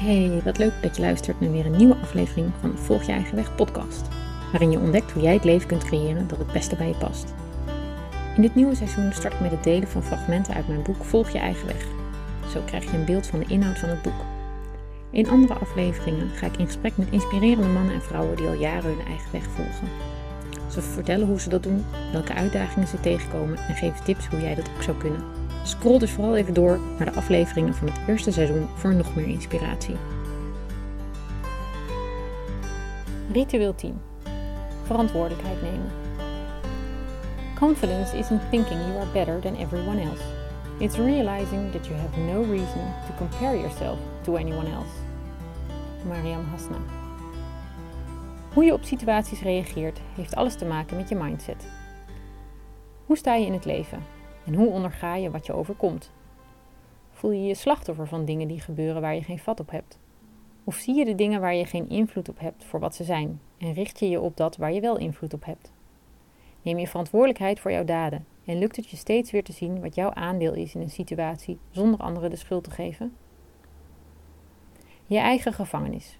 Hey, wat leuk dat je luistert naar weer een nieuwe aflevering van de Volg je eigen weg podcast, waarin je ontdekt hoe jij het leven kunt creëren dat het beste bij je past. In dit nieuwe seizoen start ik met het delen van fragmenten uit mijn boek Volg je eigen weg. Zo krijg je een beeld van de inhoud van het boek. In andere afleveringen ga ik in gesprek met inspirerende mannen en vrouwen die al jaren hun eigen weg volgen. Ze vertellen hoe ze dat doen, welke uitdagingen ze tegenkomen en geven tips hoe jij dat ook zou kunnen. Scroll dus vooral even door naar de afleveringen van het eerste seizoen voor nog meer inspiratie. Ritueel 10. Verantwoordelijkheid nemen. Confidence isn't thinking you are better than everyone else. It's realizing that you have no reason to compare yourself to anyone else. Mariam Hasna. Hoe je op situaties reageert heeft alles te maken met je mindset. Hoe sta je in het leven? En hoe onderga je wat je overkomt? Voel je je slachtoffer van dingen die gebeuren waar je geen vat op hebt? Of zie je de dingen waar je geen invloed op hebt voor wat ze zijn en richt je je op dat waar je wel invloed op hebt? Neem je verantwoordelijkheid voor jouw daden en lukt het je steeds weer te zien wat jouw aandeel is in een situatie zonder anderen de schuld te geven? Je eigen gevangenis.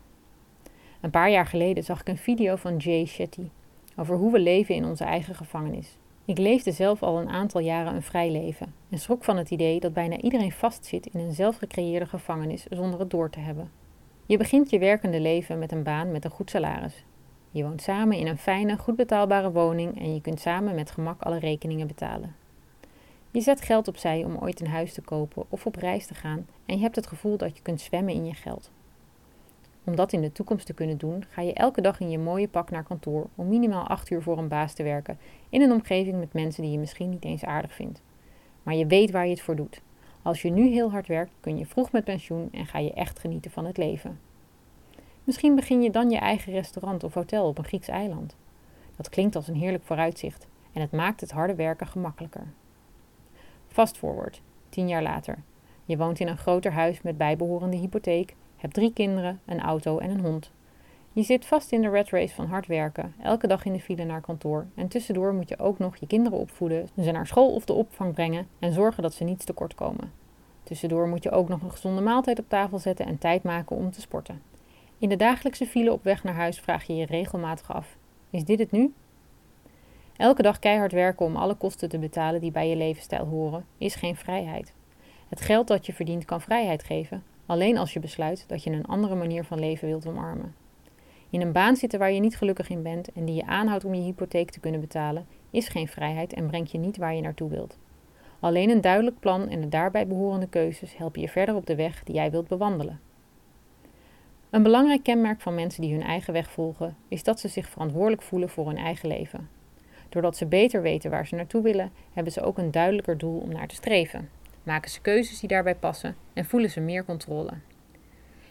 Een paar jaar geleden zag ik een video van Jay Shetty over hoe we leven in onze eigen gevangenis. Ik leefde zelf al een aantal jaren een vrij leven en schrok van het idee dat bijna iedereen vastzit in een zelfgecreëerde gevangenis zonder het door te hebben. Je begint je werkende leven met een baan met een goed salaris. Je woont samen in een fijne, goed betaalbare woning en je kunt samen met gemak alle rekeningen betalen. Je zet geld opzij om ooit een huis te kopen of op reis te gaan en je hebt het gevoel dat je kunt zwemmen in je geld. Om dat in de toekomst te kunnen doen, ga je elke dag in je mooie pak naar kantoor om minimaal 8 uur voor een baas te werken in een omgeving met mensen die je misschien niet eens aardig vindt. Maar je weet waar je het voor doet. Als je nu heel hard werkt, kun je vroeg met pensioen en ga je echt genieten van het leven. Misschien begin je dan je eigen restaurant of hotel op een Grieks eiland. Dat klinkt als een heerlijk vooruitzicht en het maakt het harde werken gemakkelijker. Fast forward, tien jaar later. Je woont in een groter huis met bijbehorende hypotheek hebt drie kinderen, een auto en een hond. Je zit vast in de red race van hard werken, elke dag in de file naar kantoor en tussendoor moet je ook nog je kinderen opvoeden, ze naar school of de opvang brengen en zorgen dat ze niets tekort komen. Tussendoor moet je ook nog een gezonde maaltijd op tafel zetten en tijd maken om te sporten. In de dagelijkse file op weg naar huis vraag je je regelmatig af: is dit het nu? Elke dag keihard werken om alle kosten te betalen die bij je levensstijl horen, is geen vrijheid. Het geld dat je verdient kan vrijheid geven, alleen als je besluit dat je een andere manier van leven wilt omarmen. In een baan zitten waar je niet gelukkig in bent en die je aanhoudt om je hypotheek te kunnen betalen, is geen vrijheid en brengt je niet waar je naartoe wilt. Alleen een duidelijk plan en de daarbij behorende keuzes helpen je verder op de weg die jij wilt bewandelen. Een belangrijk kenmerk van mensen die hun eigen weg volgen, is dat ze zich verantwoordelijk voelen voor hun eigen leven. Doordat ze beter weten waar ze naartoe willen, hebben ze ook een duidelijker doel om naar te streven maken ze keuzes die daarbij passen en voelen ze meer controle.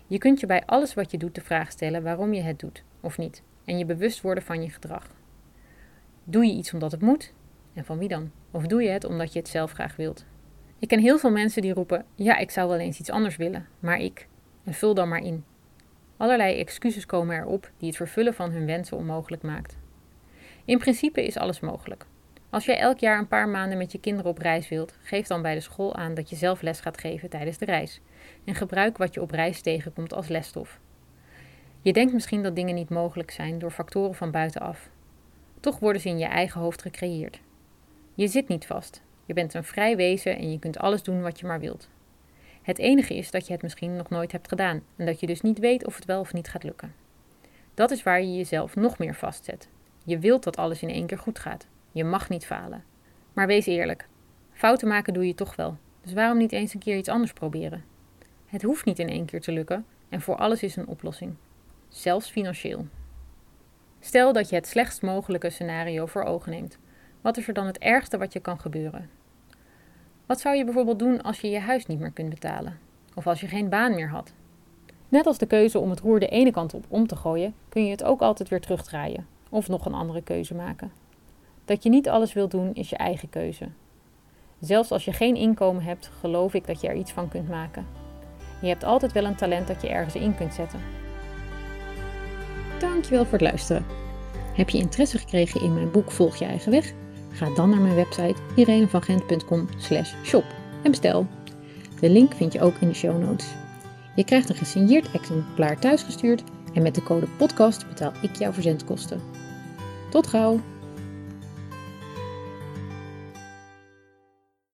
Je kunt je bij alles wat je doet de vraag stellen waarom je het doet of niet en je bewust worden van je gedrag. Doe je iets omdat het moet? En van wie dan? Of doe je het omdat je het zelf graag wilt? Ik ken heel veel mensen die roepen: Ja, ik zou wel eens iets anders willen, maar ik. En vul dan maar in. Allerlei excuses komen erop die het vervullen van hun wensen onmogelijk maakt. In principe is alles mogelijk. Als jij elk jaar een paar maanden met je kinderen op reis wilt, geef dan bij de school aan dat je zelf les gaat geven tijdens de reis. En gebruik wat je op reis tegenkomt als lesstof. Je denkt misschien dat dingen niet mogelijk zijn door factoren van buitenaf. Toch worden ze in je eigen hoofd gecreëerd. Je zit niet vast. Je bent een vrij wezen en je kunt alles doen wat je maar wilt. Het enige is dat je het misschien nog nooit hebt gedaan en dat je dus niet weet of het wel of niet gaat lukken. Dat is waar je jezelf nog meer vastzet. Je wilt dat alles in één keer goed gaat. Je mag niet falen. Maar wees eerlijk. Fouten maken doe je toch wel. Dus waarom niet eens een keer iets anders proberen? Het hoeft niet in één keer te lukken en voor alles is een oplossing. Zelfs financieel. Stel dat je het slechtst mogelijke scenario voor ogen neemt. Wat is er dan het ergste wat je kan gebeuren? Wat zou je bijvoorbeeld doen als je je huis niet meer kunt betalen? Of als je geen baan meer had? Net als de keuze om het roer de ene kant op om te gooien, kun je het ook altijd weer terugdraaien of nog een andere keuze maken. Dat je niet alles wilt doen is je eigen keuze. Zelfs als je geen inkomen hebt, geloof ik dat je er iets van kunt maken. Je hebt altijd wel een talent dat je ergens in kunt zetten. Dankjewel voor het luisteren. Heb je interesse gekregen in mijn boek Volg je eigen weg? Ga dan naar mijn website irenevangent.com shop en bestel. De link vind je ook in de show notes. Je krijgt een gesigneerd exemplaar thuisgestuurd en met de code podcast betaal ik jouw verzendkosten. Tot gauw!